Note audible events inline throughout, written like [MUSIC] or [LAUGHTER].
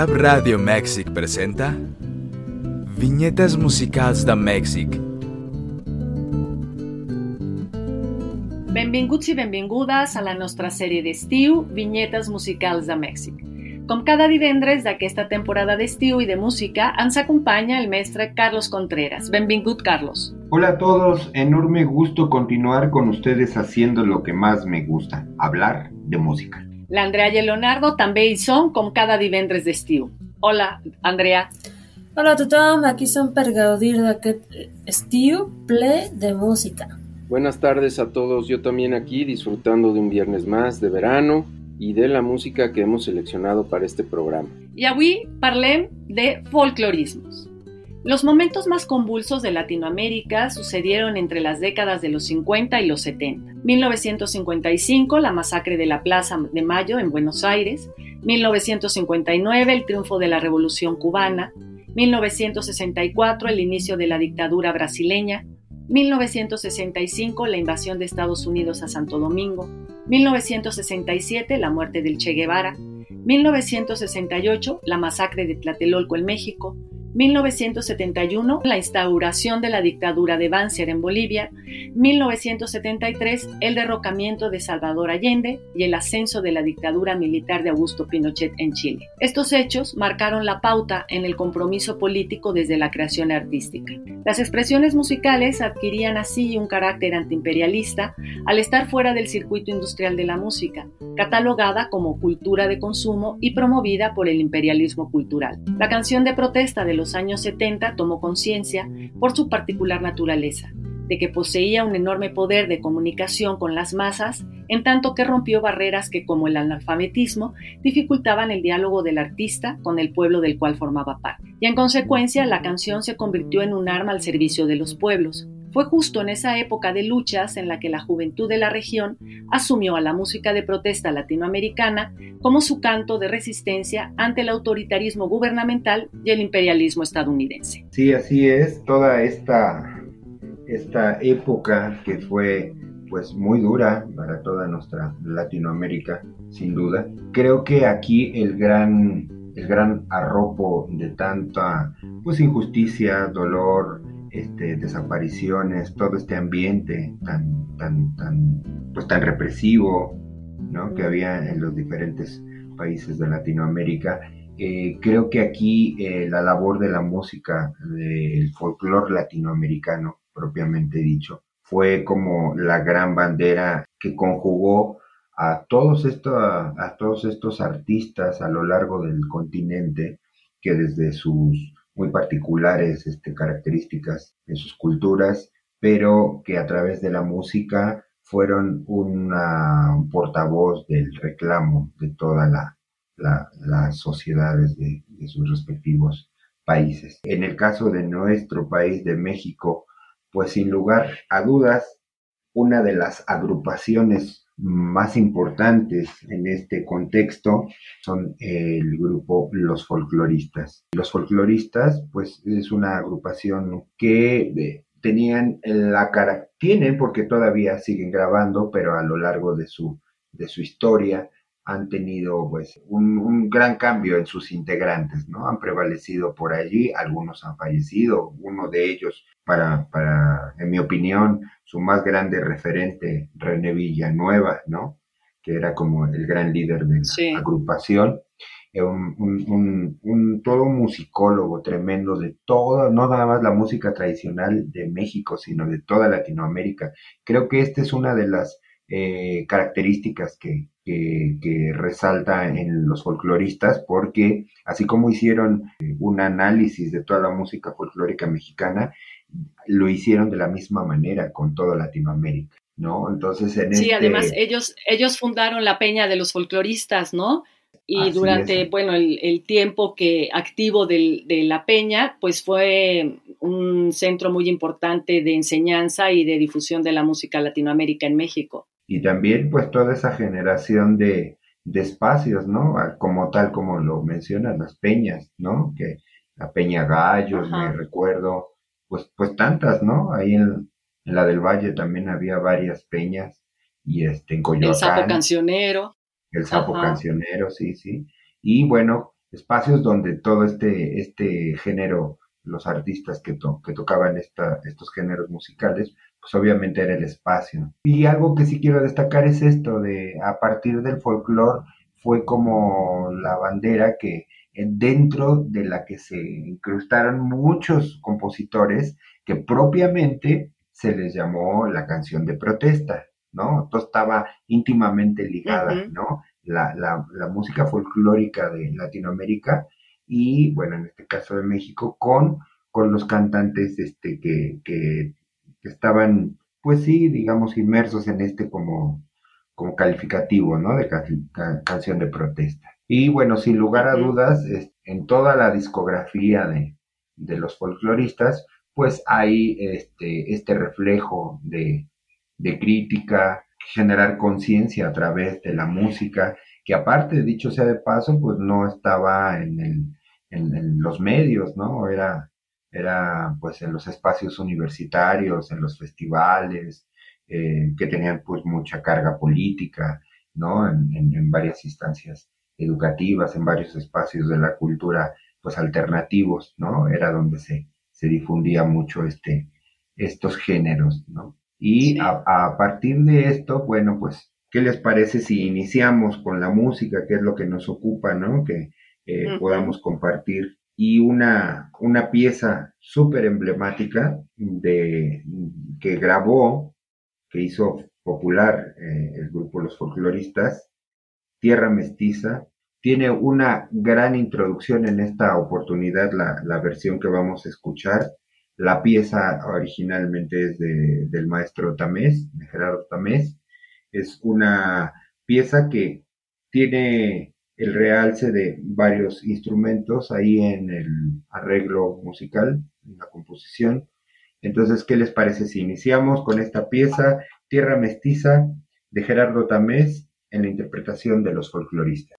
Rap Radio Mèxic presenta Vinyetes musicals de Mèxic. Benvinguts i benvingudes a la nostra sèrie d'estiu Vinyetes musicals de Mèxic. Com cada divendres d'aquesta temporada d'estiu i de música, ens acompaña el mestre Carlos Contreras. Benvingut, Carlos. Hola a todos, enorme gusto continuar con ustedes haciendo lo que más me gusta, hablar de música. L'Andrea Leonardo també hi són com cada divendres d'estiu. Hola, Andrea. Hola a tothom, aquí som per gaudir d'aquest estiu ple de música. Buenas tardes a todos, yo también aquí disfrutando de un viernes más de verano y de la música que hemos seleccionado para este programa. I avui parlem de folclorismos. Los momentos más convulsos de Latinoamérica sucedieron entre las décadas de los 50 y los 70. 1955, la masacre de la Plaza de Mayo en Buenos Aires. 1959, el triunfo de la Revolución cubana. 1964, el inicio de la dictadura brasileña. 1965, la invasión de Estados Unidos a Santo Domingo. 1967, la muerte del Che Guevara. 1968, la masacre de Tlatelolco en México. 1971, la instauración de la dictadura de Banzer en Bolivia, 1973, el derrocamiento de Salvador Allende y el ascenso de la dictadura militar de Augusto Pinochet en Chile. Estos hechos marcaron la pauta en el compromiso político desde la creación artística. Las expresiones musicales adquirían así un carácter antiimperialista al estar fuera del circuito industrial de la música, catalogada como cultura de consumo y promovida por el imperialismo cultural. La canción de protesta de los años 70 tomó conciencia, por su particular naturaleza, de que poseía un enorme poder de comunicación con las masas, en tanto que rompió barreras que, como el analfabetismo, dificultaban el diálogo del artista con el pueblo del cual formaba parte. Y en consecuencia, la canción se convirtió en un arma al servicio de los pueblos, fue justo en esa época de luchas en la que la juventud de la región asumió a la música de protesta latinoamericana como su canto de resistencia ante el autoritarismo gubernamental y el imperialismo estadounidense. Sí, así es, toda esta, esta época que fue pues muy dura para toda nuestra Latinoamérica, sin duda. Creo que aquí el gran, el gran arropo de tanta pues injusticia, dolor, este, desapariciones, todo este ambiente tan, tan, tan, pues tan represivo ¿no? que había en los diferentes países de Latinoamérica. Eh, creo que aquí eh, la labor de la música, del folclore latinoamericano, propiamente dicho, fue como la gran bandera que conjugó a todos, estos, a todos estos artistas a lo largo del continente que desde sus muy particulares este, características en sus culturas, pero que a través de la música fueron una, un portavoz del reclamo de todas la, las sociedades de, de sus respectivos países. En el caso de nuestro país, de México, pues sin lugar a dudas, una de las agrupaciones más importantes en este contexto son el grupo Los Folcloristas. Los Folcloristas, pues es una agrupación que eh, tenían la cara, tienen porque todavía siguen grabando, pero a lo largo de su, de su historia han tenido pues un, un, gran cambio en sus integrantes, ¿no? Han prevalecido por allí, algunos han fallecido, uno de ellos, para, para en mi opinión, su más grande referente, René Villanueva, ¿no? Que era como el gran líder de la Sí. agrupación. Eh, Un, un- un- un- todo un musicólogo tremendo de todo, no nada más la música tradicional de México, sino de toda Latinoamérica. Creo que esta es una de las eh, características que, que, resalta en los folcloristas, porque así como hicieron eh, un análisis de toda la música folclórica mexicana, lo hicieron de la misma manera con toda Latinoamérica, ¿no? Entonces, en Sí, este además ellos, ellos fundaron la Peña de los Folcloristas, ¿no? Y durante, bueno, el, tiempo que activo de la Peña, pues fue un centro muy importante de enseñanza y de difusión de la música latinoamérica en México y también pues toda esa generación de, espacios, ¿no? Como tal como lo mencionas, las peñas, ¿no? Que la Peña Gallos, me recuerdo, pues, pues tantas, ¿no? Ahí en, la del Valle también había varias peñas y este en Coyoacán. El sapo cancionero. El sapo cancionero, sí, sí. Y bueno, espacios donde todo este, este género, los artistas que, que tocaban esta, estos géneros musicales, pues obviamente era el espacio. Y algo que sí quiero destacar es esto de a partir del folclore fue como la bandera que eh, dentro de la que se incrustaron muchos compositores que propiamente se les llamó la canción de protesta, ¿no? Todo estaba íntimamente ligada, ¿no? La, la, la, música folclórica de Latinoamérica y, bueno, en este caso de México, con, con los cantantes este, que, que que estaban, pues sí, digamos, inmersos en este como, como calificativo, ¿no? De canción de protesta. Y bueno, sin lugar a dudas, en toda la discografía de, de los folcloristas, pues hay este, este reflejo de, de crítica, generar conciencia a través de la música, que aparte, dicho sea de paso, pues no estaba en, el, en los medios, ¿no? Era era pues en los espacios universitarios, en los festivales, eh, que tenían pues mucha carga política, ¿no? En, varias instancias educativas, en varios espacios de la cultura pues alternativos, ¿no? Era donde se, se difundía mucho este, estos géneros, ¿no? Y a, partir de esto, bueno, pues, ¿qué les parece si iniciamos con la música, que es lo que nos ocupa, ¿no? Que eh, podamos compartir y una, una pieza súper emblemática de, que grabó, que hizo popular eh, el grupo Los Folcloristas, Tierra Mestiza. Tiene una gran introducción en esta oportunidad, la, la versión que vamos a escuchar. La pieza originalmente es de, del maestro Tamés, de Gerardo Tamés. Es una pieza que tiene el realce de varios instrumentos ahí en el arreglo musical, en la composición. Entonces, ¿qué les parece si iniciamos con esta pieza, Tierra Mestiza, de Gerardo Tamés, en la interpretación de los folcloristas?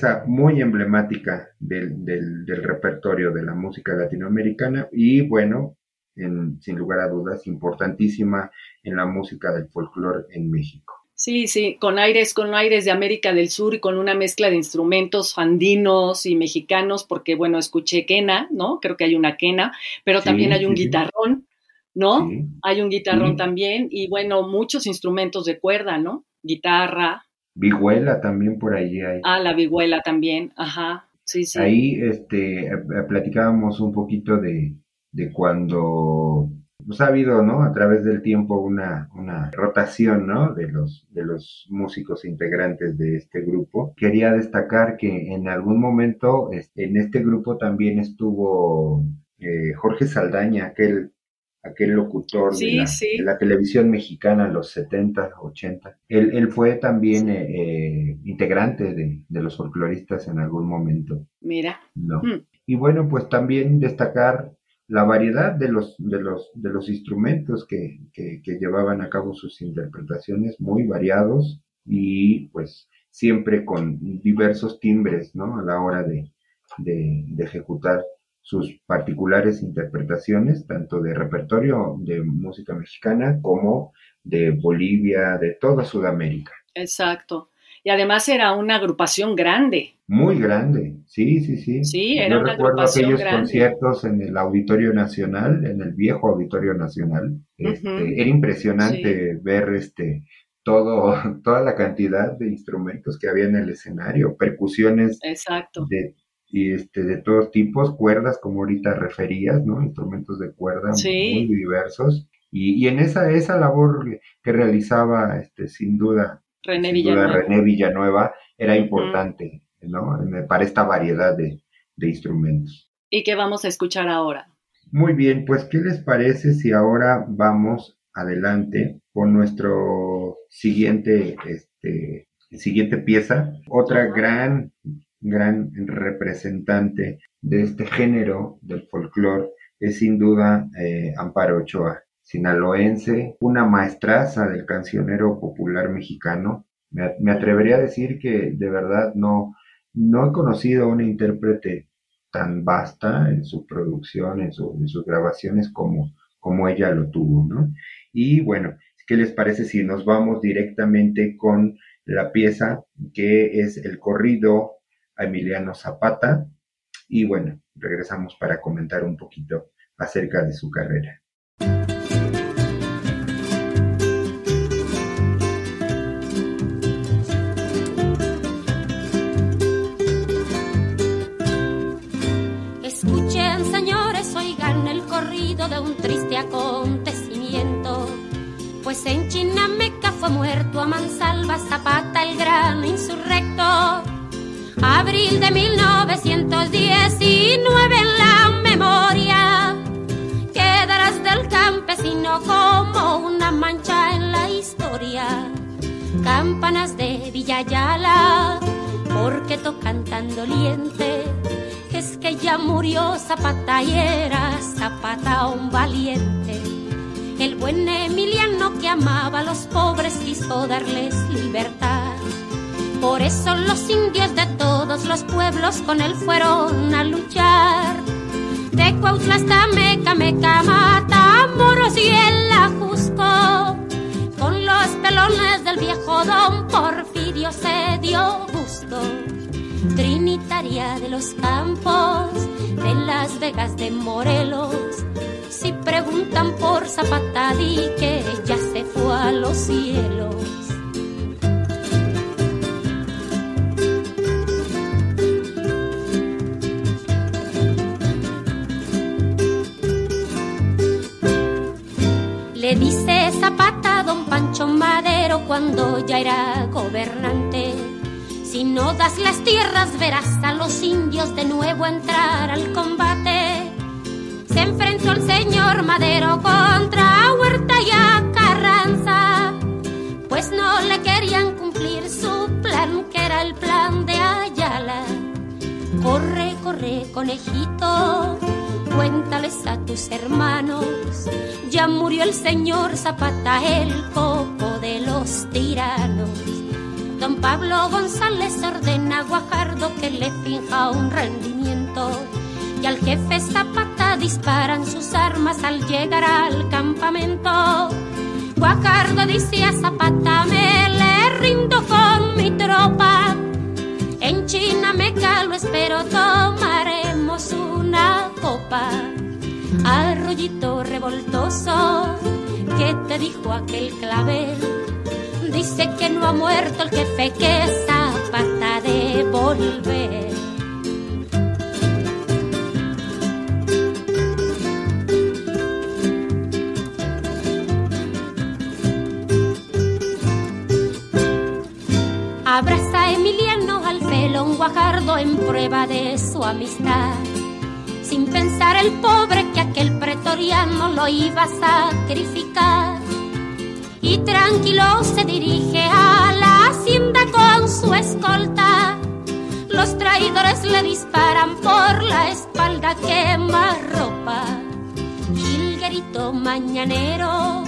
Pieza muy emblemática del, del, repertorio de la música latinoamericana y bueno, sin lugar a dudas, importantísima en la música del folclore en México. Sí, sí, con aires, con aires de América del Sur y con una mezcla de instrumentos andinos y mexicanos, porque bueno, escuché quena, ¿no? Creo que hay una quena, pero también hay un guitarrón, ¿no? Hay un guitarrón también y bueno, muchos instrumentos de cuerda, ¿no? Guitarra. Vihuela también por ahí hay. Ah, la vihuela también, ajá. Sí, sí. Ahí este, eh, platicábamos un poquito de, de cuando pues ha habido, ¿no? A través del tiempo una, una rotación, ¿no? De los, de los músicos integrantes de este grupo. Quería destacar que en algún momento en este grupo también estuvo eh, Jorge Saldaña, aquel, aquel locutor de, la, televisión mexicana en los 70, 80. Él, él fue también eh, eh, integrante de, de, los folcloristas en algún momento. Mira. No. Hmm. Y bueno, pues también destacar la variedad de los, de los, de los instrumentos que, que, llevaban a cabo sus interpretaciones, muy variados y pues siempre con diversos timbres, ¿no? A la hora de, de, de ejecutar sus particulares interpretaciones, tanto de repertorio de música mexicana como de Bolivia, de toda Sudamérica. Exacto. Y además era una agrupación grande. Muy grande, sí, sí, sí. Sí, era Yo recuerdo aquellos conciertos en el Auditorio Nacional, en el viejo Auditorio Nacional. Este, era impresionante ver este todo, [LAUGHS] toda la cantidad de instrumentos que había en el escenario, percusiones Exacto. de y este de todos tipos, cuerdas como ahorita referías, ¿no? Instrumentos de cuerda muy diversos. Y, y, en esa, esa labor que realizaba, este, sin duda, René Villanueva. René Villanueva era importante, ¿no? Para esta variedad de, instrumentos. ¿Y qué vamos a escuchar ahora? Muy bien, pues ¿qué les parece si ahora vamos adelante con nuestro siguiente, este, siguiente pieza? Otra gran, gran representante de este género del folclore es sin duda eh, Amparo Ochoa sinaloense, una maestraza del cancionero popular mexicano. Me, atrevería a decir que de verdad no, no he conocido a una intérprete tan vasta en su producción, en, sus grabaciones como, como ella lo tuvo, ¿no? Y bueno, ¿qué les parece si nos vamos directamente con la pieza que es el corrido Emiliano Zapata? Y bueno, regresamos para comentar un poquito acerca de su carrera. de un triste acontecimiento. Pues en Chinameca fue muerto a mansalva Abril de 1919 en la memoria quedarás del campesino como una mancha en la historia. Campanas de Villayala, porque tocan tan doliente es que ya murió Zapata y era Zapata un valiente. El buen Emiliano que amaba a los pobres quiso darles libertad. Por eso los indios de todos los pueblos con él fueron a luchar. De Cuautla hasta Meca, Meca, Matamoros y el Ajusco. Con los pelones del viejo don Porfirio se dio gusto trinitaria de los campos, de Las Vegas de Morelos. Si preguntan por Zapata, di que ya se fue a los cielos. Madero cuando ya era gobernante si no das las tierras verás a los indios de nuevo entrar al combate. Se enfrentó el señor Madero contra Huerta y a Carranza, pues no le querían cumplir su plan, que era el plan de Ayala. Corre, corre, conejito, cuéntales a tus hermanos. Ya murió el señor Zapata, el coco de los tiranos. Don Pablo González ordena a Guajardo que le finja un rendimiento y al jefe Zapata disparan sus armas al llegar al campamento. Guajardo dice a Zapata, me le rindo con mi tropa. En China me calo, espero tomaremos una copa. Arroyito revoltoso, ¿qué te dijo aquel clavel? Dice que no ha muerto el jefe, que Zapata de volver. Abraza a Emiliano al felón guajardo en prueba de su amistad. Pensar el pobre que aquel pretoriano lo iba a sacrificar. Y tranquilo se dirige a la hacienda con su escolta. Los traidores le disparan por la espalda, quema ropa. Gilguerito mañanero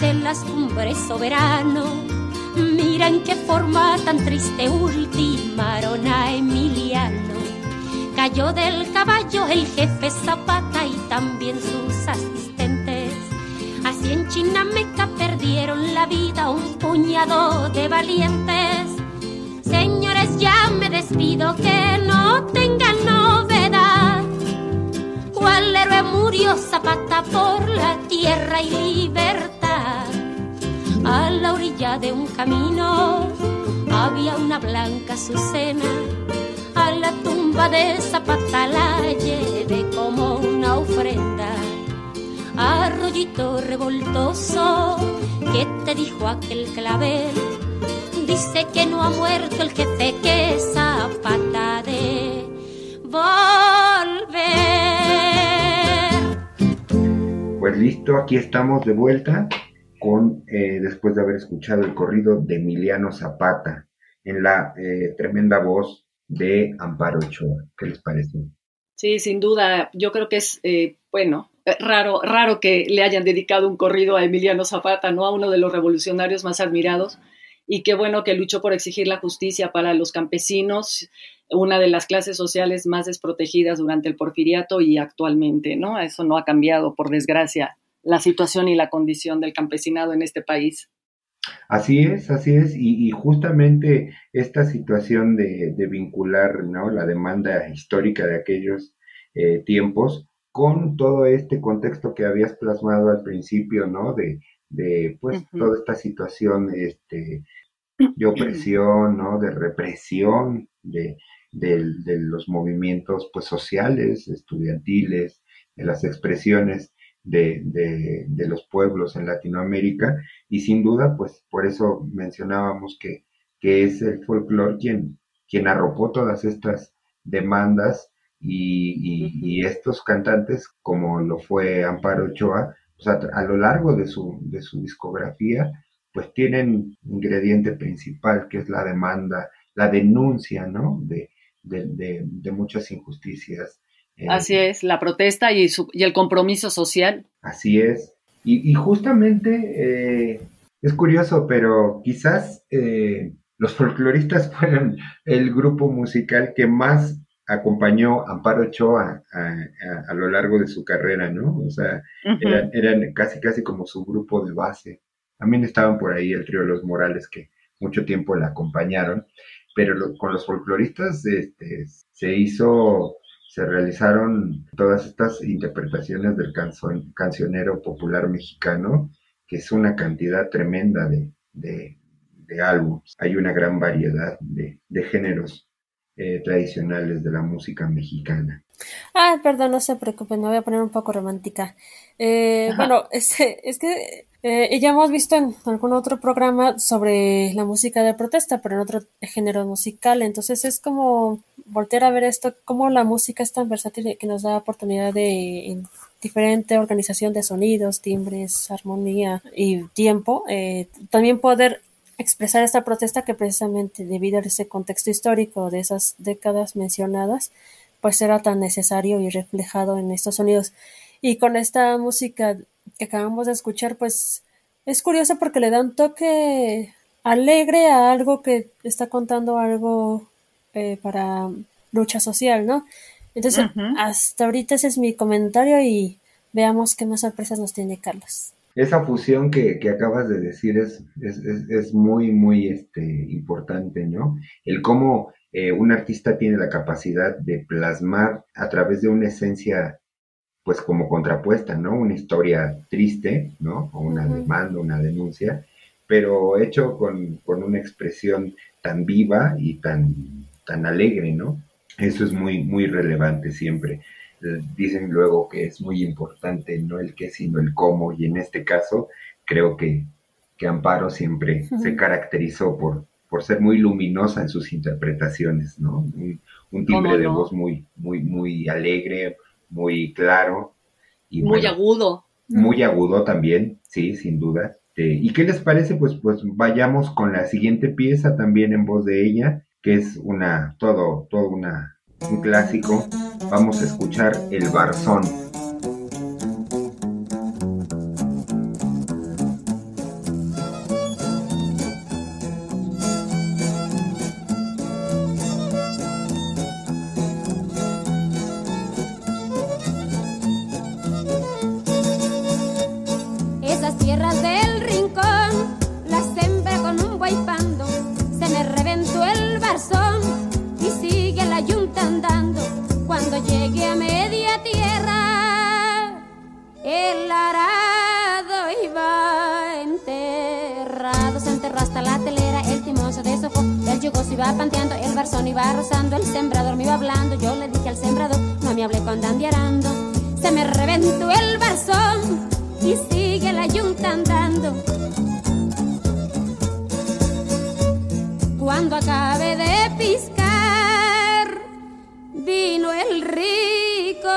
de las cumbres soberano Mira en qué forma tan triste ultimaron a Emiliano. Cayó del caballo el jefe Zapata y también sus asistentes. Así en Chinameca perdieron la vida un puñado de valientes. Señores, ya me despido que no tengan novedad. ¿Cuál héroe murió Zapata por la tierra y libertad? A la orilla de un camino había una blanca azucena. A la tumba de Zapata la llevé como una ofrenda. Arroyito revoltoso, ¿qué te dijo aquel clavel? Dice que no ha muerto el jefe, que Zapata de volver. Pues listo, aquí estamos de vuelta con, eh, después de haber escuchado el corrido de Emiliano Zapata en la eh, tremenda voz de Amparo Ochoa. ¿Qué les parece? Sí, sin duda, yo creo que es, eh, bueno, raro, raro que le hayan dedicado un corrido a Emiliano Zapata, ¿no? A uno de los revolucionarios más admirados. Y qué bueno que luchó por exigir la justicia para los campesinos, una de las clases sociales más desprotegidas durante el porfiriato y actualmente, ¿no? Eso no ha cambiado, por desgracia, la situación y la condición del campesinado en este país. Así es, así es, y, justamente esta situación de, vincular ¿no? la demanda histórica de aquellos eh, tiempos con todo este contexto que habías plasmado al principio, ¿no? De, de pues toda esta situación este, de opresión, ¿no? De represión de, de los movimientos pues sociales, estudiantiles, de las expresiones de, de, los pueblos en Latinoamérica y sin duda, pues por eso mencionábamos que, que es el folclore quien, quien arropó todas estas demandas y, estos cantantes, como lo fue Amparo Ochoa, pues a, lo largo de su, de su discografía, pues tienen ingrediente principal que es la demanda, la denuncia, ¿no? De, de, de muchas injusticias eh, así es, la protesta y, y, el compromiso social. Así es. Y, justamente eh, es curioso, pero quizás eh, los folcloristas [LAUGHS] fueron el grupo musical que más acompañó a Amparo Ochoa a, lo largo de su carrera, ¿no? O sea, eran, casi, casi como su grupo de base. También estaban por ahí el trío Los Morales que mucho tiempo la acompañaron, pero con los folcloristas este, se hizo se realizaron todas estas interpretaciones del cancionero popular mexicano, que es una cantidad tremenda de, de, álbumes. Hay una gran variedad de, géneros eh, tradicionales de la música mexicana. Ah, perdón, no se preocupen, me voy a poner un poco romántica. Eh, bueno, es, es que eh, ya hemos visto en algún otro programa sobre la música de protesta, pero en otro género musical. Entonces es como voltear a ver esto, cómo la música es tan versátil que nos da oportunidad de en diferente organización de sonidos, timbres, armonía y tiempo, eh, también poder expresar esta protesta que precisamente debido a ese contexto histórico de esas décadas mencionadas, pues era tan necesario y reflejado en estos sonidos. Y con esta música que acabamos de escuchar, pues es curioso porque le da un toque alegre a algo que está contando algo eh, para lucha social, ¿no? Entonces, hasta ahorita ese es mi comentario y veamos qué más sorpresas nos tiene Carlos. Esa fusión que, acabas de decir es, es, muy, muy este, importante, ¿no? El cómo eh, un artista tiene la capacidad de plasmar a través de una esencia, pues como contrapuesta, ¿no? Una historia triste, ¿no? O una demanda, una denuncia, pero hecho con, con una expresión tan viva y tan, tan alegre, ¿no? Eso es muy, muy relevante siempre. Dicen luego que es muy importante no el qué, sino el cómo, y en este caso creo que, que Amparo siempre se caracterizó por, por ser muy luminosa en sus interpretaciones, ¿no? Un, timbre de voz muy, muy, muy alegre, muy claro. Y muy agudo. Muy agudo también, sí, sin duda. Este, ¿Y qué les parece? Pues, pues vayamos con la siguiente pieza también en voz de ella, que es una, todo, todo una, un clásico. Vamos a escuchar El Barzón.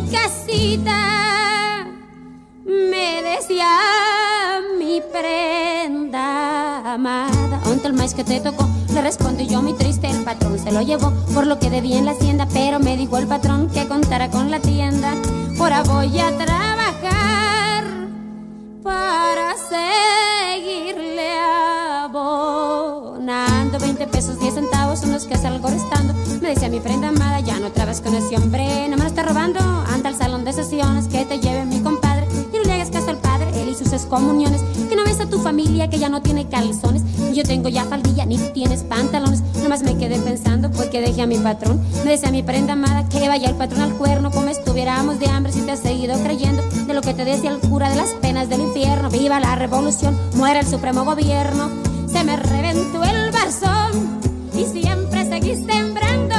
mi casita, me decía mi prenda amada. ¿Onta el maíz que te tocó? Le respondí yo muy triste, el patrón se lo llevó por lo que debía en la hacienda, pero me dijo el patrón que contara con la tienda. Ahora voy a trabajar para seguirle abonando 20 pesos, 10 centavos son los que salgo restando. Me decía mi prenda amada, ya no trabas con ese hombre, no me lo está robando. Anda al salón de sesiones que te lleve mi compadre y no le hagas caso al padre, él y sus excomuniones. Que no ves a tu familia que ya no tiene calzones. Yo tengo ya faldilla, ni tienes pantalones. Nomás me quedé pensando porque dejé a mi patrón. Me decía mi prenda amada que vaya el patrón al cuerno como estuviéramos de hambre si te has seguido creyendo de lo que te decía el cura de las penas del infierno. Viva la revolución, muera el supremo gobierno. Se me reventó el barzón y siempre seguí sembrando.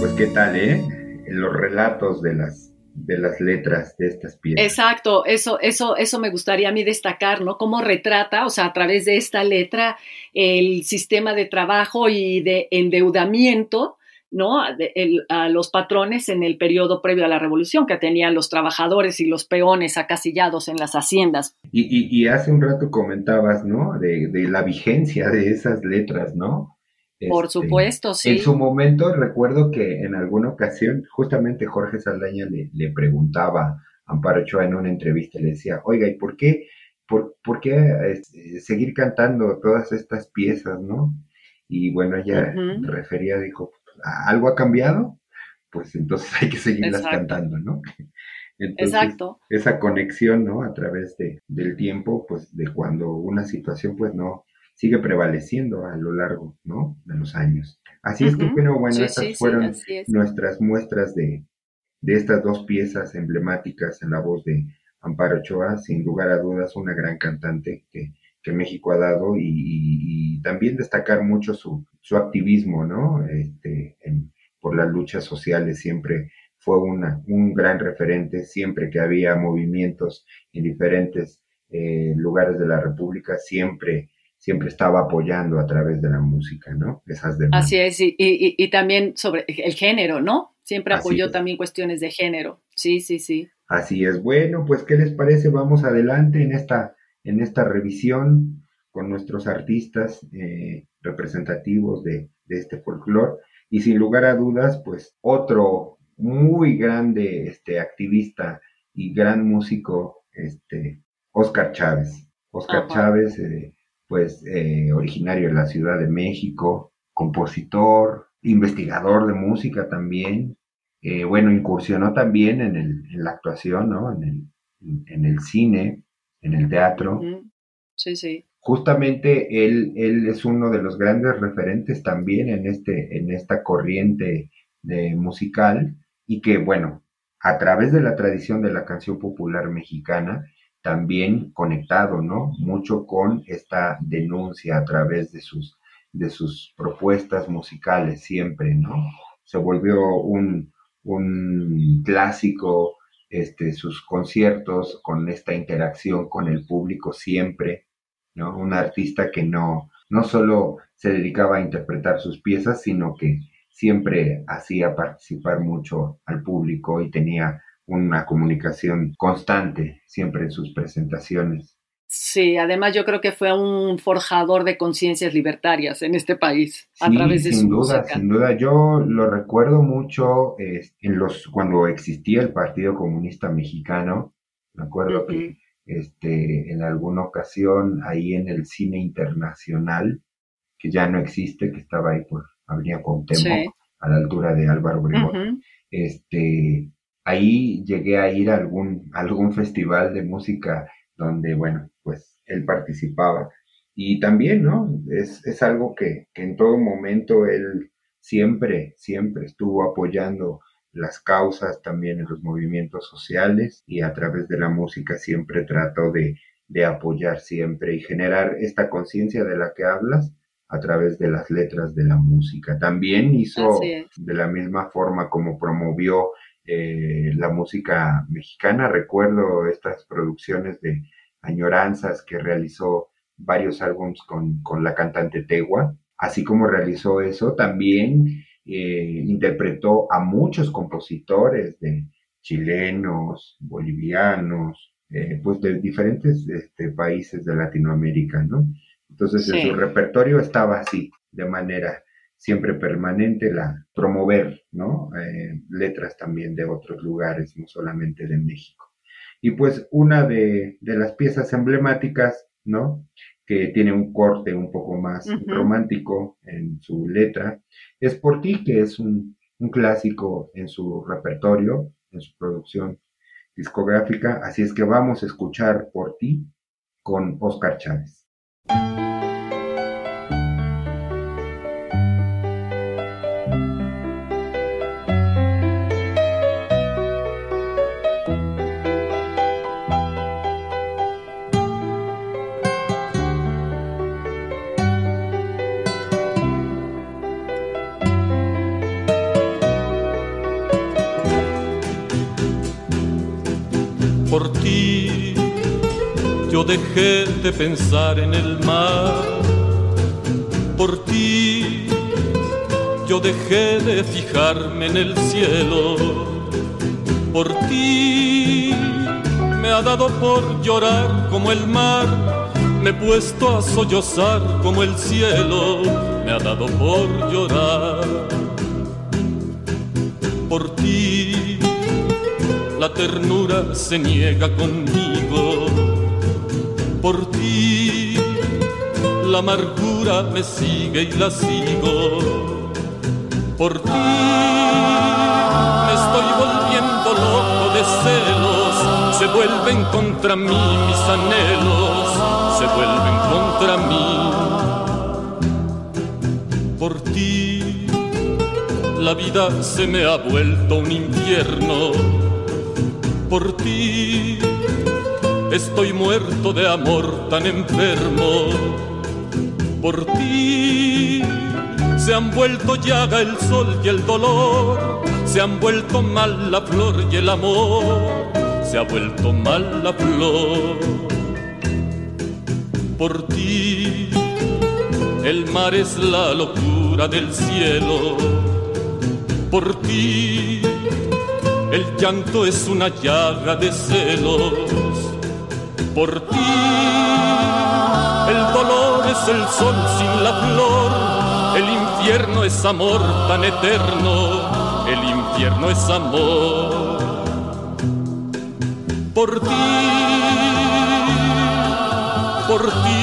Pues qué tal, ¿eh? Los relatos de las de las letras de estas piezas. Exacto, eso, eso, eso me gustaría a mí destacar, ¿no? Cómo retrata, o sea, a través de esta letra, el sistema de trabajo y de endeudamiento, ¿no? a los patrones en el periodo previo a la revolución que tenían los trabajadores y los peones acasillados en las haciendas. Y, hace un rato comentabas, ¿no? De, de la vigencia de esas letras, ¿no? Por este, supuesto, sí. En su momento recuerdo que en alguna ocasión justamente Jorge Saldaña le, preguntaba a Amparo Ochoa en una entrevista, le decía, oiga, ¿y por qué, por, por qué este, seguir cantando todas estas piezas, no? Y bueno, ella refería, dijo, ¿algo ha cambiado? pues entonces [LAUGHS] hay que seguirlas cantando, ¿no? Exacto. Esa conexión, ¿no? A través de, del tiempo, pues de cuando una situación, pues no, sigue prevaleciendo a lo largo, ¿no? De los años. Así es que, bueno, bueno, estas fueron nuestras muestras de, de estas dos piezas emblemáticas en la voz de Amparo Ochoa, sin lugar a dudas una gran cantante que, que México ha dado y, también destacar mucho su, su activismo, ¿no? Este, por las luchas sociales siempre fue una, un gran referente, siempre que había movimientos en diferentes eh, lugares de la República, siempre siempre estaba apoyando a través de la música, ¿no? Esas Así es, y, y, también sobre el género, ¿no? Siempre apoyó también cuestiones de género. Sí, sí, sí. Así es. Bueno, pues, ¿qué les parece? Vamos adelante en esta, en esta revisión con nuestros artistas eh, representativos de, de este folclore. Y sin lugar a dudas, pues, otro muy grande este, activista y gran músico, este, Oscar Chávez. Oscar Chávez, eh, pues, eh, originario de la Ciudad de México, compositor, investigador de música también, eh, bueno, incursionó también en, el, en la actuación, ¿no? En el, en el cine, en el teatro. Sí, sí. Justamente él, él es uno de los grandes referentes también en, este, en esta corriente musical y que, bueno, a través de la tradición de la canción popular mexicana, también conectado, ¿no? Mucho con esta denuncia a través de sus, de sus propuestas musicales siempre, ¿no? Se volvió un, un clásico, este, sus conciertos con esta interacción con el público siempre, ¿no? Un artista que no, no solo se dedicaba a interpretar sus piezas, sino que siempre hacía participar mucho al público y tenía una comunicación constante siempre en sus presentaciones. Sí, además yo creo que fue un forjador de conciencias libertarias en este país a través de sin duda, Sin duda, yo lo recuerdo mucho en los cuando existía el Partido Comunista Mexicano. Me acuerdo que este, en alguna ocasión ahí en el cine internacional, que ya no existe, que estaba ahí por Avenida Cuauhtémoc, a la altura de Álvaro Obregón, este, ahí llegué a ir a algún, a algún festival de música donde, bueno, pues él participaba. Y también, ¿no? Es, es algo que, que en todo momento él siempre, siempre estuvo apoyando las causas, también en los movimientos sociales y a través de la música siempre trató de, de apoyar siempre y generar esta conciencia de la que hablas a través de las letras de la música. También hizo de la misma forma como promovió eh, la música mexicana. Recuerdo estas producciones de Añoranzas que realizó varios álbumes con, con la cantante Tegua. Así como realizó eso, también eh, interpretó a muchos compositores de chilenos, bolivianos, eh, pues de diferentes este, países de Latinoamérica, ¿no? Entonces en su repertorio estaba así, de manera siempre permanente la promover, ¿no? Eh, letras también de otros lugares, no solamente de México. Y pues una de, las piezas emblemáticas, ¿no? Que tiene un corte un poco más romántico en su letra, es Por ti, que es un, un clásico en su repertorio, en su producción discográfica. Así es que vamos a escuchar Por ti con Oscar Chávez. De pensar en el mar. Por ti yo dejé de fijarme en el cielo. Por ti me ha dado por llorar como el mar. Me he puesto a sollozar como el cielo. Me ha dado por llorar. Por ti la ternura se niega conmigo. Por ti la amargura me sigue y la sigo. Por ti celos, se vuelven contra mí mis anhelos, se vuelven contra mí. Por ti la vida se me ha vuelto un infierno. Por ti estoy muerto de amor tan enfermo. Por ti se han vuelto llaga el sol y el dolor, se han vuelto mal la flor y el amor, se ha vuelto mal la flor. Por ti el mar es la locura del cielo. Por ti el llanto es una llaga de celos. Por ti el dolor es el sol sin la flor el infierno es amor tan eterno, el infierno es amor. Por ti, por ti,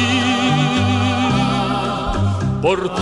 por ti.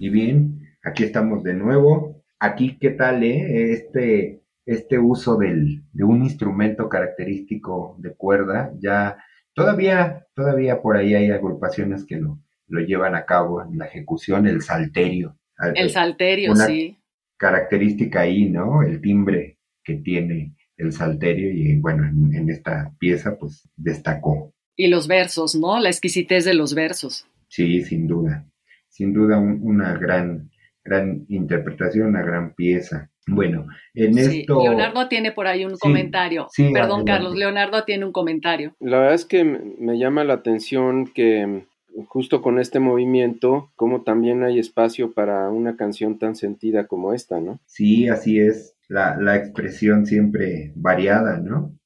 Y bien, aquí estamos de nuevo. Aquí, ¿qué tal, eh? Este este uso del, de un instrumento característico de cuerda, ya todavía, todavía por ahí hay agrupaciones que lo, lo llevan a cabo en la ejecución, el salterio. El salterio, una sí. Característica ahí, ¿no? El timbre que tiene el salterio y bueno, en, esta pieza pues destacó. Y los versos, ¿no? La exquisitez de los versos. Sí, sin duda. Sin duda una gran, gran interpretación, una gran pieza. Bueno, en esto... Leonardo tiene por ahí un comentario. Perdón, Carlos, Leonardo tiene un comentario. La verdad es que me llama la atención que justo con este movimiento, como también hay espacio para una canción tan sentida como esta, ¿no? Sí, así es. La, la expresión siempre variada, ¿no?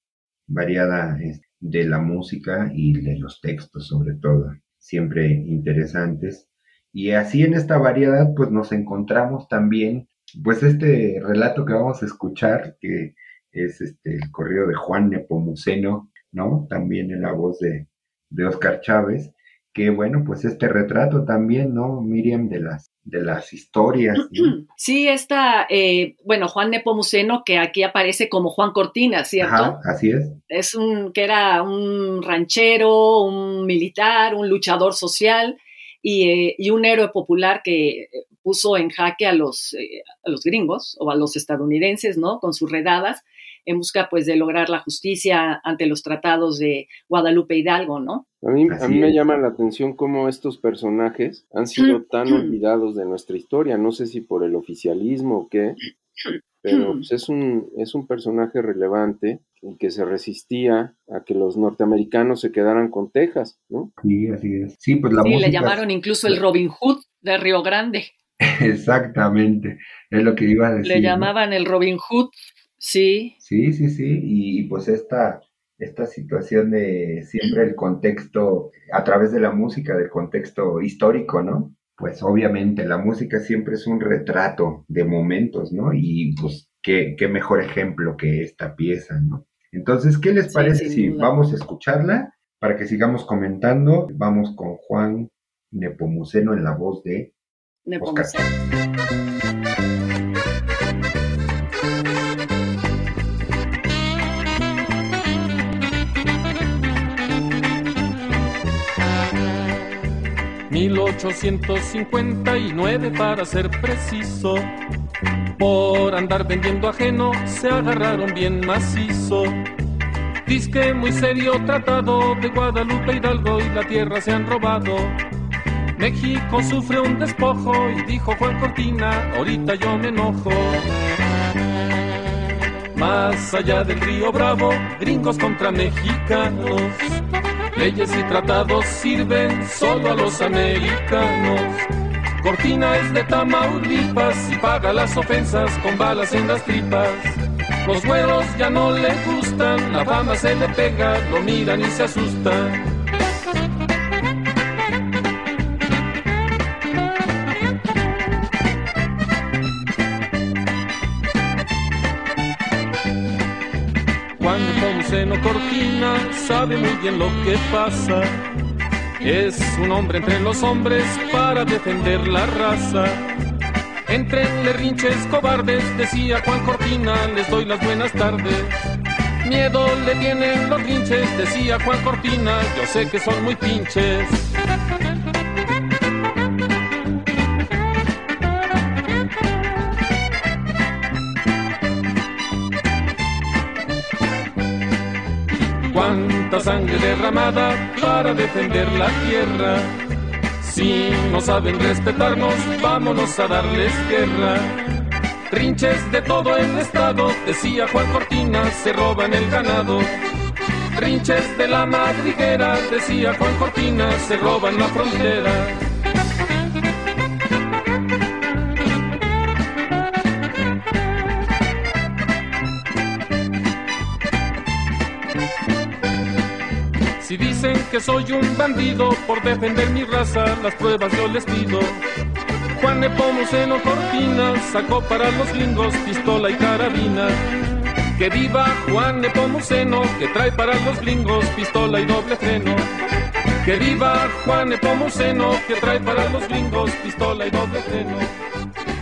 Variada de la música y de los textos sobre todo, siempre interesantes. Y así en esta variedad, pues nos encontramos también pues este relato que vamos a escuchar, que es este el corrido de Juan Nepomuceno, ¿no? También en la voz de, de Oscar Chávez, que bueno, pues este retrato también, ¿no? Miriam, de las, de las historias. [CLEARS THROAT] Sí, esta, eh, bueno, Juan Nepomuceno, que aquí aparece como Juan Cortina, ¿cierto? Ajá, así es. Es un, que era un ranchero, un militar, un luchador social, y, eh, un héroe popular que puso en jaque a los, eh, a los gringos o a los estadounidenses, ¿no? Con sus redadas en busca, pues, de lograr la justicia ante los tratados de Guadalupe Hidalgo, ¿no? A mí, a mí me llama la atención cómo estos personajes han sido tan olvidados de nuestra historia. No sé si por el oficialismo o qué, pero [CLEARS THROAT] pues, es, un, es un personaje relevante y que se resistía a que los norteamericanos se quedaran con Texas, ¿no? Sí, así es. Sí, pues la sí, le llamaron incluso el Robin Hood de Río Grande. [LAUGHS] Exactamente, es lo que iba a decir. Le llamaban el Robin Hood, sí. Sí, sí, sí, y pues esta, esta situación de siempre el contexto, a través de la música, del contexto histórico, ¿no? Pues obviamente la música siempre es un retrato de momentos, ¿no? Y pues qué, qué mejor ejemplo que esta pieza, ¿no? Entonces, ¿qué les parece si vamos a escucharla para que sigamos comentando? Vamos con Juan Nepomuceno en la voz de Oscar. 1859 para ser preciso. Por andar vendiendo ajeno se agarraron bien macizo. Disque muy serio tratado de Guadalupe Hidalgo y la tierra se han robado. México sufre un despojo y dijo Juan Cortina, ahorita yo me enojo. Más allá del río Bravo, gringos contra mexicanos. Leyes y tratados sirven solo a los americanos. Cortina es de Tamaulipas y paga las ofensas con balas en las tripas. Los güeros ya no le gustan, la fama se le pega, lo miran y se asustan. Cortina sabe muy bien lo que pasa. Es un hombre entre los hombres para defender la raza. Entrenle rinches cobardes, decía Juan Cortina, les doy las buenas tardes. Miedo le tienen los rinches, decía Juan Cortina, yo sé que son muy pinches. Sangre derramada para defender la tierra. Si no saben respetarnos, vámonos a darles guerra. Trinches de todo el estado, decía Juan Cortina, se roban el ganado. Trinches de la madriguera, decía Juan Cortina, se roban la frontera. Que soy un bandido por defender mi raza, las pruebas yo les pido. Juan Nepomuceno Cortina sacó para los gringos pistola y carabina. Que viva Juan Nepomuceno, que trae para los gringos pistola y doble freno. Que viva Juan Nepomuceno, que trae para los gringos pistola y doble freno.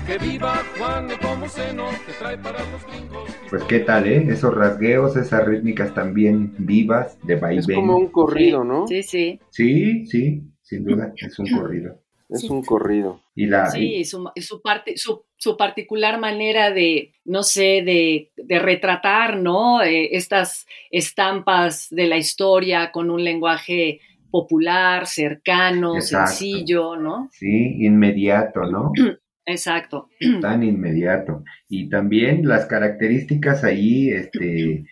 Que viva Juan Nepomuceno, que trae para los gringos. Pues qué tal, ¿eh? Esos rasgueos, esas rítmicas también vivas de vaivén. Es como un corrido, ¿no? Sí, sí. Sí, sí, sin duda, es un corrido. Es un corrido. Y la, Sí, su, su, parte, su, su particular manera de, no sé, de, de retratar, ¿no? Eh, estas estampas de la historia con un lenguaje popular, cercano, Exacto. sencillo, ¿no? sí, inmediato, ¿no? [CLEARS THROAT] Exacto. Tan inmediato. Y también las características ahí, este,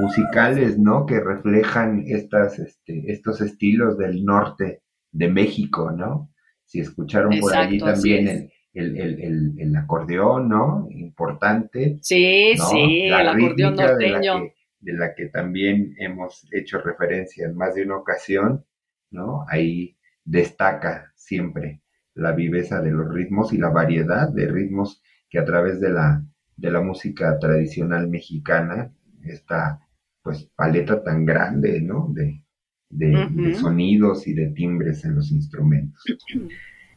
musicales, ¿no? Que reflejan estas, este, estos estilos del norte de México, ¿no? Si escucharon por allí también el, el, el, el, acordeón, ¿no? Importante. Sí, ¿no? sí, La el acordeón rítmica de la norteño. que- de la que también hemos hecho referencia en más de una ocasión, ¿no? Ahí destaca siempre la viveza de los ritmos y la variedad de ritmos que a través de la, de la música tradicional mexicana, esta pues paleta tan grande, ¿no? De, de, sonidos y de timbres en los instrumentos.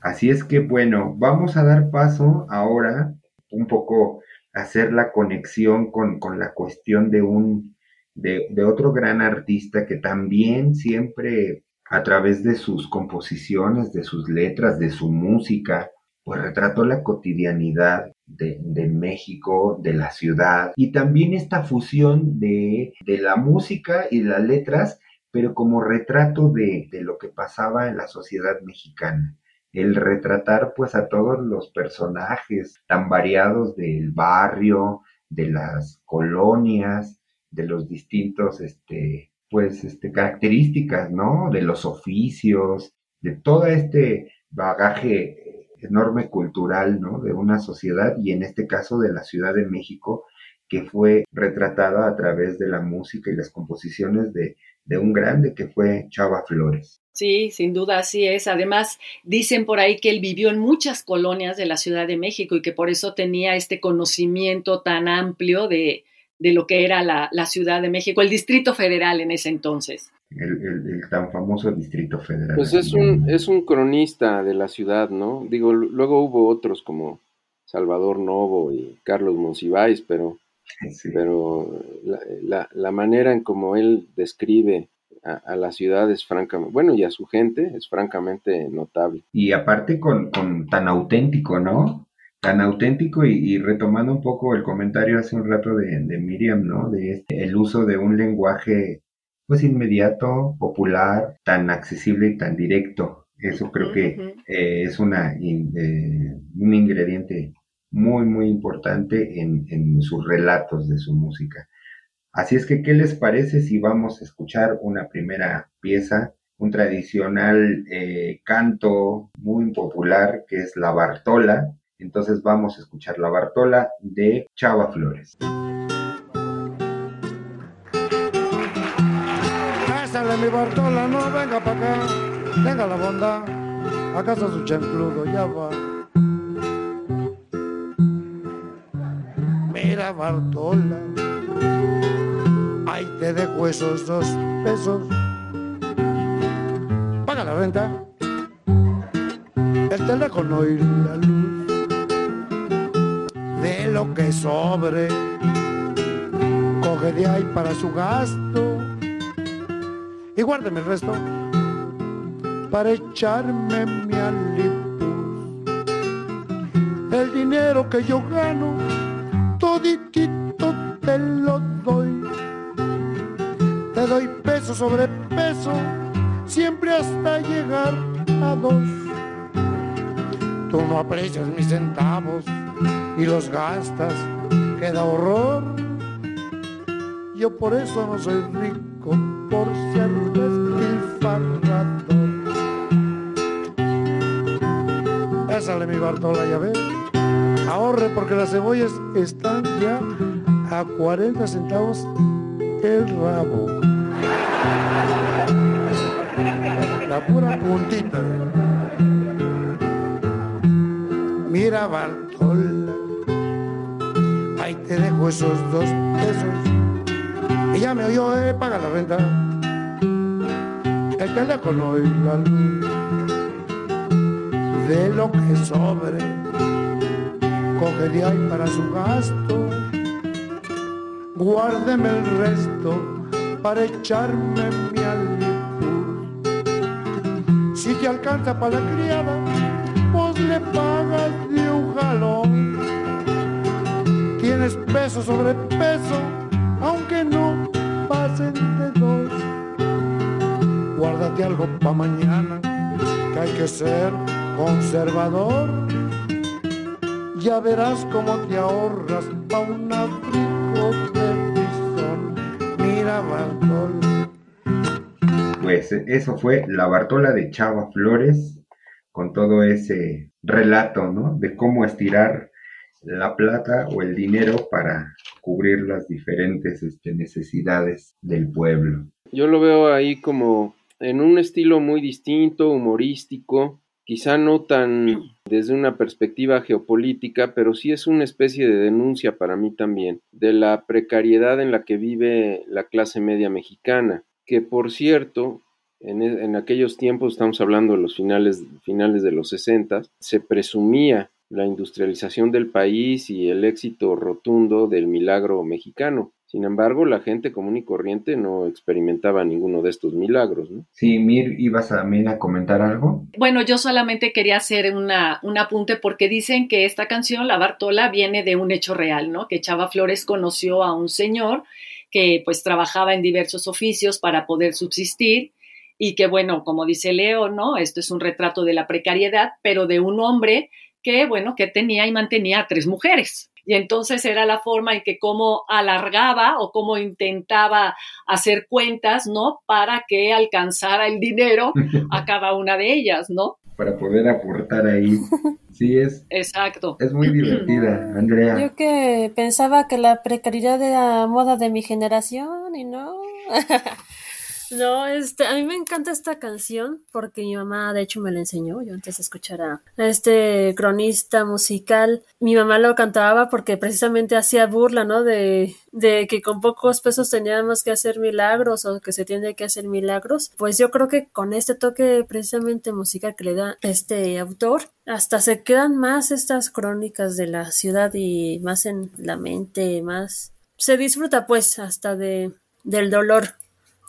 Así es que bueno, vamos a dar paso ahora un poco a hacer la conexión con, con la cuestión de un de, de otro gran artista que también siempre a través de sus composiciones, de sus letras, de su música, pues retrató la cotidianidad de, de México, de la ciudad, y también esta fusión de, de la música y las letras, pero como retrato de, de lo que pasaba en la sociedad mexicana. El retratar pues a todos los personajes tan variados del barrio, de las colonias, de los distintos, este, pues, este, características, ¿no? De los oficios, de todo este bagaje enorme cultural, ¿no? De una sociedad y en este caso de la Ciudad de México, que fue retratada a través de la música y las composiciones de, de un grande que fue Chava Flores. Sí, sin duda así es. Además, dicen por ahí que él vivió en muchas colonias de la Ciudad de México y que por eso tenía este conocimiento tan amplio de, de lo que era la, la, Ciudad de México, el Distrito Federal en ese entonces. El, el, el tan famoso Distrito Federal. Pues es un, es un cronista de la ciudad, ¿no? Digo, luego hubo otros como Salvador Novo y Carlos Monsiváis, pero, [LAUGHS] sí. pero la, la, la, manera en como él describe a, a, la ciudad es francamente, bueno, y a su gente es francamente notable. Y aparte con, con tan auténtico, ¿no? Tan auténtico y, y, retomando un poco el comentario hace un rato de, de Miriam, ¿no? De este, el uso de un lenguaje pues inmediato, popular, tan accesible y tan directo. Eso creo que eh, es una, eh, un ingrediente muy, muy importante en, en, sus relatos de su música. Así es que, ¿qué les parece si vamos a escuchar una primera pieza, un tradicional eh, canto muy popular que es la Bartola? Entonces vamos a escuchar la Bartola de Chava Flores. Pásale mi Bartola, no venga para acá, tenga la bondad, acaso su chancludo ya va. Mira Bartola, ahí te dejo esos dos pesos. Págala, renta, el teléfono y la luz. Lo que sobre, coge de ahí para su gasto y guárdeme el resto para echarme mi alipus. El dinero que yo gano, toditito te lo doy. Te doy peso sobre peso, siempre hasta llegar a dos. Tú no aprecias mis centavos y los gastas, queda horror. Yo por eso no soy rico, por ser despilfarrador. Pásale mi Bartola, ya ve. Ahorre porque las cebollas están ya a 40 centavos el rabo. La pura puntita. Mira Bartola, ahí te dejo esos dos pesos. Ya me oyó, eh, paga la renta. El teléfono y la luz de lo que sobre, coge de ahí para su gasto, guárdeme el resto para echarme mi alipur. Si te alcanza para la criada, pues le pagas peso sobre peso, aunque no pasen de dos. Guárdate algo para mañana, que hay que ser conservador. Ya verás cómo te ahorras pa' un abrigo de bisón. Mira, Bartol. Pues eso fue la Bartola de Chava Flores, con todo ese relato, ¿no? De cómo estirar la plata o el dinero para cubrir las diferentes este, necesidades del pueblo. Yo lo veo ahí como en un estilo muy distinto, humorístico, quizá no tan desde una perspectiva geopolítica, pero sí es una especie de denuncia para mí también de la precariedad en la que vive la clase media mexicana, que por cierto, en, en aquellos tiempos, estamos hablando de los finales, finales de los 60, se presumía la industrialización del país y el éxito rotundo del milagro mexicano. Sin embargo, la gente común y corriente no experimentaba ninguno de estos milagros, ¿no? Sí, Mir, ¿ibas también a comentar algo? Bueno, yo solamente quería hacer una, un apunte porque dicen que esta canción, La Bartola, viene de un hecho real, ¿no? Que Chava Flores conoció a un señor que pues trabajaba en diversos oficios para poder subsistir y que bueno, como dice Leo, ¿no? Esto es un retrato de la precariedad, pero de un hombre que bueno, que tenía y mantenía a tres mujeres. Y entonces era la forma en que cómo alargaba o cómo intentaba hacer cuentas, ¿no? Para que alcanzara el dinero a [LAUGHS] cada una de ellas, ¿no? Para poder aportar ahí. Sí, es. Exacto. Es muy divertida, Andrea. Yo que pensaba que la precariedad era moda de mi generación y no. [LAUGHS] No, este, a mí me encanta esta canción porque mi mamá de hecho me la enseñó, yo antes de escuchar a este cronista musical, mi mamá lo cantaba porque precisamente hacía burla, ¿no? De, de que con pocos pesos teníamos que hacer milagros o que se tiene que hacer milagros. Pues yo creo que con este toque precisamente musical que le da este autor, hasta se quedan más estas crónicas de la ciudad y más en la mente, más se disfruta pues hasta de del dolor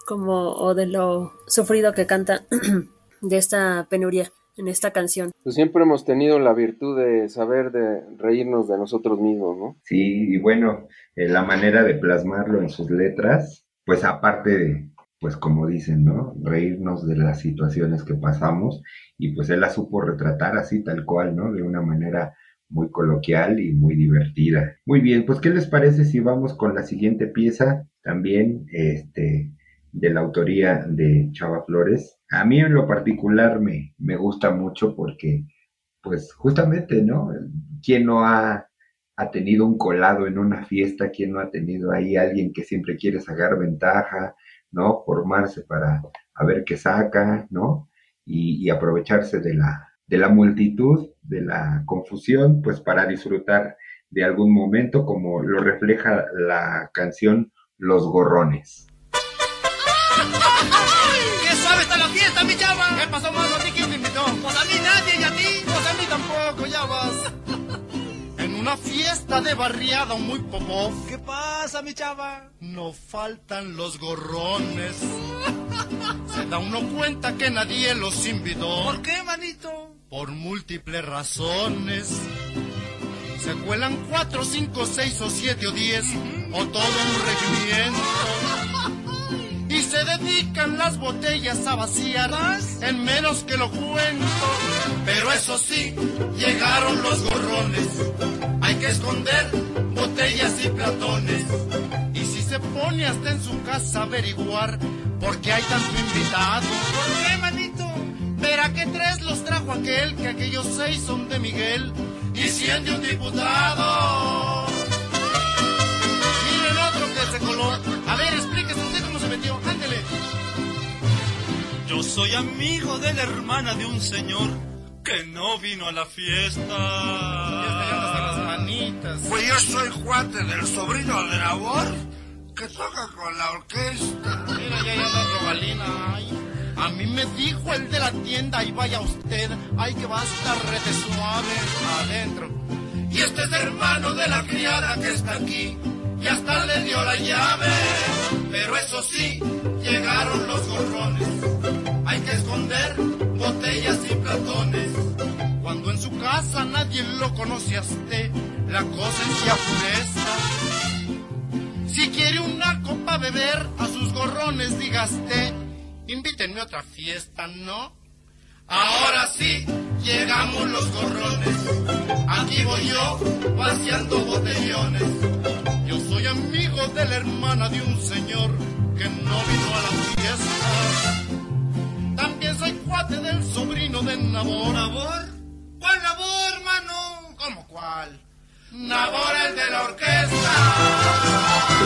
como o de lo sufrido que canta [CLEARS THROAT] de esta penuria en esta canción. Pues siempre hemos tenido la virtud de saber de reírnos de nosotros mismos, ¿no? Sí, y bueno, eh, la manera de plasmarlo en sus letras, pues aparte de, pues como dicen, ¿no? Reírnos de las situaciones que pasamos y pues él la supo retratar así tal cual, ¿no? De una manera muy coloquial y muy divertida. Muy bien, pues ¿qué les parece si vamos con la siguiente pieza? También, este, de la autoría de Chava Flores. A mí en lo particular me, me gusta mucho porque, pues justamente, ¿no? ¿Quién no ha, ha tenido un colado en una fiesta? ¿Quién no ha tenido ahí alguien que siempre quiere sacar ventaja, ¿no? Formarse para a ver qué saca, ¿no? Y, y aprovecharse de la, de la multitud, de la confusión, pues para disfrutar de algún momento, como lo refleja la canción Los Gorrones. ¡Qué suave está la fiesta, mi chava! pasó, mano? ¿A ti quién te invitó? Pues a mí nadie y a ti. Pues a mí tampoco, ya vas. En una fiesta de barriada muy popó. ¿Qué pasa, mi chava? No faltan los gorrones. Se da uno cuenta que nadie los invitó. ¿Por qué, manito? Por múltiples razones. Se cuelan cuatro, cinco, seis o siete o diez, o todo un regimiento. Se dedican las botellas a vaciar en menos que lo cuento. Pero eso sí, llegaron los gorrones. Hay que esconder botellas y platones. Y si se pone hasta en su casa a averiguar por qué hay tanto invitado. ¿Por qué, manito? Verá que tres los trajo aquel, que aquellos seis son de Miguel y cien de un diputado. Miren otro que se coló. A ver, explíquese Yo soy amigo de la hermana de un señor que no vino a la fiesta. hasta las manitas. Pues yo soy cuate del sobrino de labor que toca con la orquesta. Mira, ya, ya, la robalina. Ay. A mí me dijo el de la tienda, y vaya usted, ay que va a estar rete suave adentro. Y este es hermano de la criada que está aquí, y hasta le dio la llave. Pero eso sí, llegaron los gorrones. Hay que esconder botellas y platones. Cuando en su casa nadie lo conoce a usted, la cosa se afureza. Si quiere una copa beber, a sus gorrones digaste, invítenme a otra fiesta, ¿no? Ahora sí, llegamos los gorrones. Aquí voy yo, vaciando botellones. Yo soy amigo de la hermana de un señor que no vino a la fiesta. También soy cuate del sobrino de Nabor. ¿Nabor? ¿Cuál Nabor, mano? ¿Cómo cuál? Nabor el de la orquesta.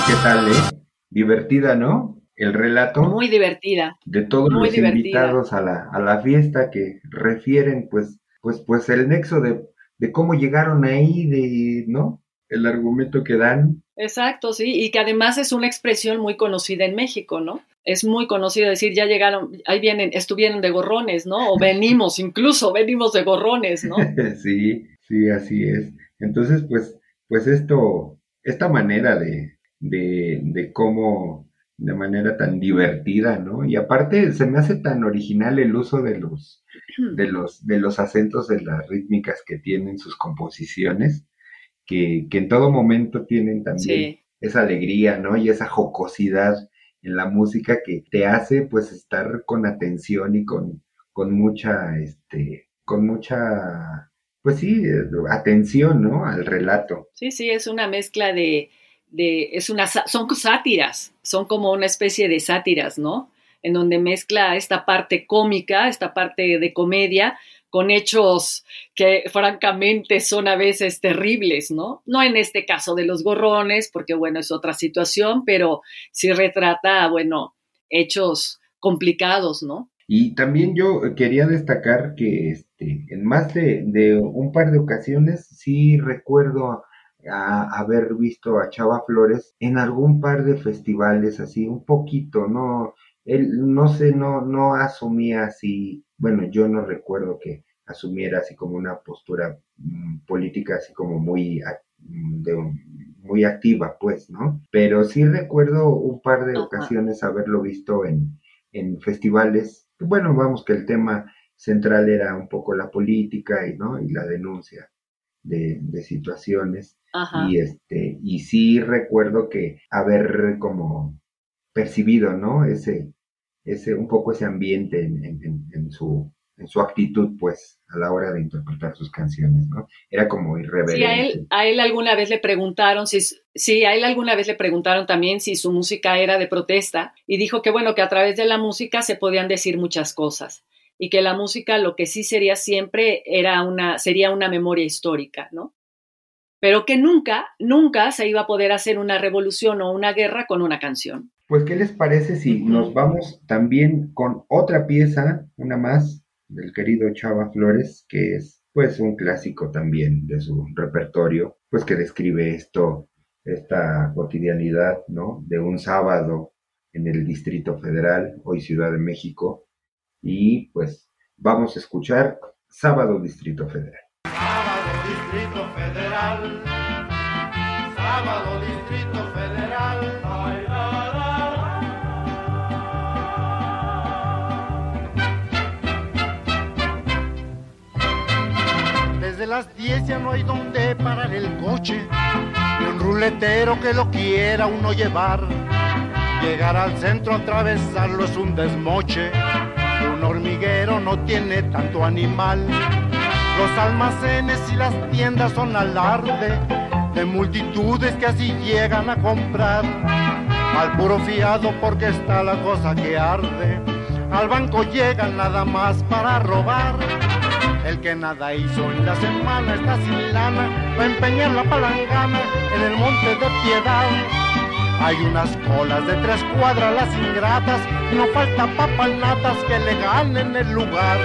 ¿Qué tal, eh? Divertida, ¿no? El relato. Muy divertida. De todos Muy los divertida. invitados a la, a la fiesta que refieren, pues, pues, pues el nexo de, de cómo llegaron ahí, de, ¿no? El argumento que dan. Exacto, sí, y que además es una expresión muy conocida en México, ¿no? Es muy conocido decir, ya llegaron, ahí vienen, estuvieron de gorrones, ¿no? O venimos, [LAUGHS] incluso venimos de gorrones, ¿no? [LAUGHS] sí, sí, así es. Entonces, pues, pues esto, esta manera de, de, de cómo, de manera tan divertida, ¿no? Y aparte se me hace tan original el uso de los, de los, de los acentos de las rítmicas que tienen sus composiciones, que, que en todo momento tienen también Sí. esa alegría, ¿no? Y esa jocosidad en la música que te hace, pues, estar con atención y con, con mucha, este, con mucha, pues sí, eh, atención, ¿no? Al relato. Sí, sí, es una mezcla de, de es una, son sátiras, son como una especie de sátiras, ¿no? En donde mezcla esta parte cómica, esta parte de comedia, con hechos que francamente son a veces terribles, ¿no? No en este caso de los gorrones, porque bueno, es otra situación, pero sí retrata, bueno, hechos complicados, ¿no? Y también yo quería destacar que este, en más de, de un par de ocasiones sí recuerdo a- haber visto a Chava Flores en algún par de festivales así, un poquito, no, él no sé, no, no asumía así, bueno, yo no recuerdo que asumiera así como una postura mm, política así como muy, mm, de muy activa, pues, ¿no? Pero sí recuerdo un par de Ajá. ocasiones haberlo visto en, en festivales. Bueno, vamos que el tema central era un poco la política y, ¿no? y la denuncia de, de situaciones. Ajá. Y este, y sí recuerdo que haber como percibido, ¿no? Ese, ese, un poco ese ambiente en, en- su, en su actitud, pues, a la hora de interpretar sus canciones, ¿no? Era como irreverente. Sí, a él, a él alguna vez le preguntaron si, sí, a él alguna vez le preguntaron también si su música era de protesta y dijo que bueno, que a través de la música se podían decir muchas cosas y que la música lo que sí sería siempre era una, sería una memoria histórica, ¿no? Pero que nunca, nunca se iba a poder hacer una revolución o una guerra con una canción. Pues, ¿qué les parece si nos vamos también con otra pieza, una más, del querido Chava Flores, que es pues un clásico también de su repertorio, pues que describe esto, esta cotidianidad, ¿no? De un sábado en el Distrito Federal, hoy Ciudad de México, y pues vamos a escuchar Sábado Distrito Federal. Sábado Distrito Federal. Sábado Distrito Federal. Desde las 10 ya no hay donde parar el coche. Ni un ruletero que lo quiera uno llevar. Llegar al centro, atravesarlo es un desmoche. Un hormiguero no tiene tanto animal. Los almacenes y las tiendas son alarde de multitudes que así llegan a comprar. Al puro fiado porque está la cosa que arde. Al banco llegan nada más para robar. El que nada hizo en la semana está sin lana va a empeñar la palangana en el monte de piedad. Hay unas colas de tres cuadras las ingratas no falta papanatas que le ganen el lugar.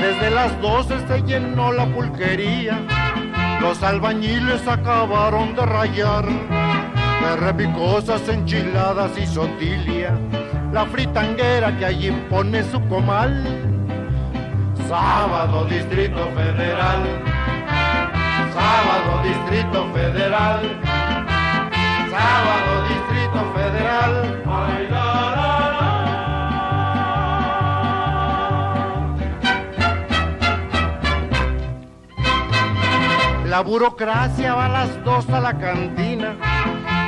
Desde las doce se llenó la pulquería, los albañiles acabaron de rayar. De repicosas enchiladas y sotilia, la fritanguera que allí pone su comal. Sábado Distrito Federal, sábado Distrito Federal, sábado Distrito Federal. La. La burocracia va a las dos a la cantina,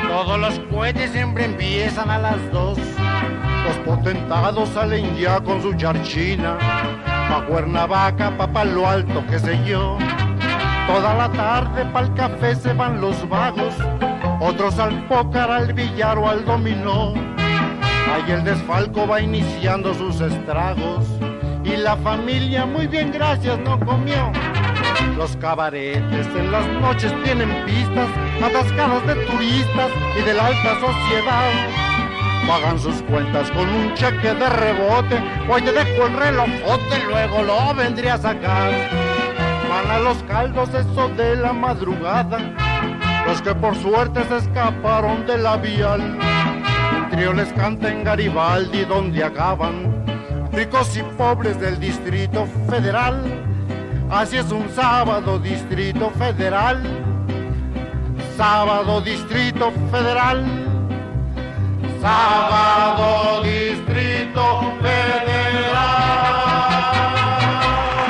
todos los cohetes siempre empiezan a las dos. Los potentados salen ya con su charchina pa' Cuernavaca, pa' Palo Alto, qué sé yo. Toda la tarde pa'l café se van los vagos, otros al pócar, al billar o al dominó. Ahí el desfalco va iniciando sus estragos y la familia muy bien gracias no comió. Los cabaretes en las noches tienen pistas atascadas de turistas y de la alta sociedad pagan sus cuentas con un cheque de rebote. Hoy te dejo el relojote, luego lo vendría a sacar. Van a los caldos eso de la madrugada, los que por suerte se escaparon de la vial. Trío les canta en Garibaldi donde acaban, ricos y pobres del Distrito Federal. Así es un sábado Distrito Federal, sábado Distrito Federal. Sábado Distrito Federal.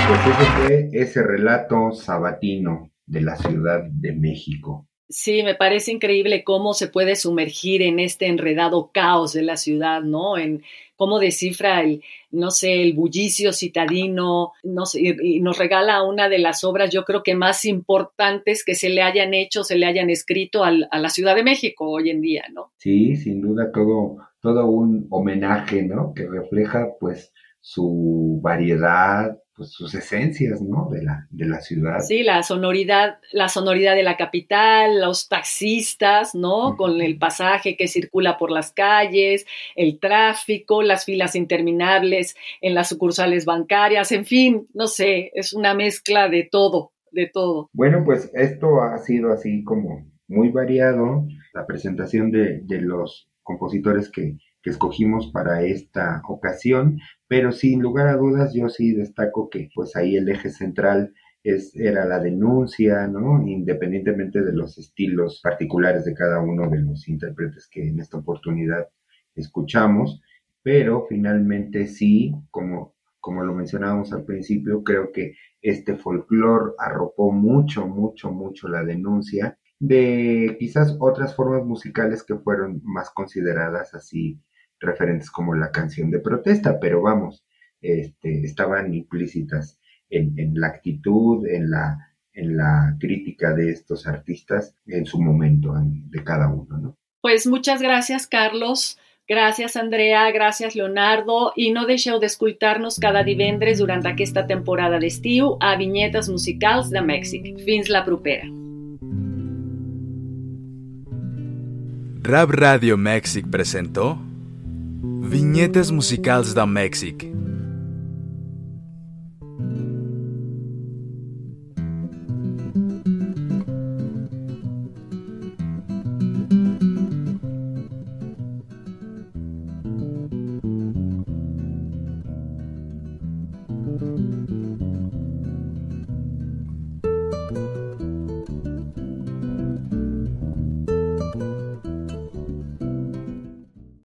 Pues ese fue ese relato sabatino de la Ciudad de México. Sí, me parece increíble cómo se puede sumergir en este enredado caos de la ciudad, ¿no? En cómo descifra el, no sé, el bullicio citadino, no sé, y, y nos regala una de las obras, yo creo que más importantes que se le hayan hecho, se le hayan escrito al, a la Ciudad de México hoy en día, ¿no? Sí, sin duda todo, todo un homenaje, ¿no? Que refleja, pues, su variedad, pues sus esencias, ¿no? De la, de la ciudad. Sí, la sonoridad, la sonoridad de la capital, los taxistas, ¿no? Uh -huh. Con el pasaje que circula por las calles, el tráfico, las filas interminables en las sucursales bancarias, en fin, no sé, es una mezcla de todo, de todo. Bueno, pues esto ha sido así como muy variado, la presentación de, de los compositores que, que escogimos para esta ocasión, pero sin lugar a dudas yo sí destaco que pues ahí el eje central es, era la denuncia, ¿no? Independientemente de los estilos particulares de cada uno de los intérpretes que en esta oportunidad escuchamos, pero finalmente sí, como, como lo mencionábamos al principio, creo que este folclore arropó mucho, mucho, mucho la denuncia de quizás otras formas musicales que fueron más consideradas así referentes como la canción de protesta, pero vamos, este, estaban implícitas en, en, la actitud, en la, en la crítica de estos artistas en su momento, en, de cada uno, ¿no? Pues muchas gracias, Carlos. Gràcies, Andrea, gràcies, Leonardo, i no deixeu d'escoltar-nos cada divendres durant aquesta temporada d'estiu a Vinyetes Musicals de Mèxic. Fins la propera. Rap Radio Mèxic presentó Vinyetes musicals de Mèxic.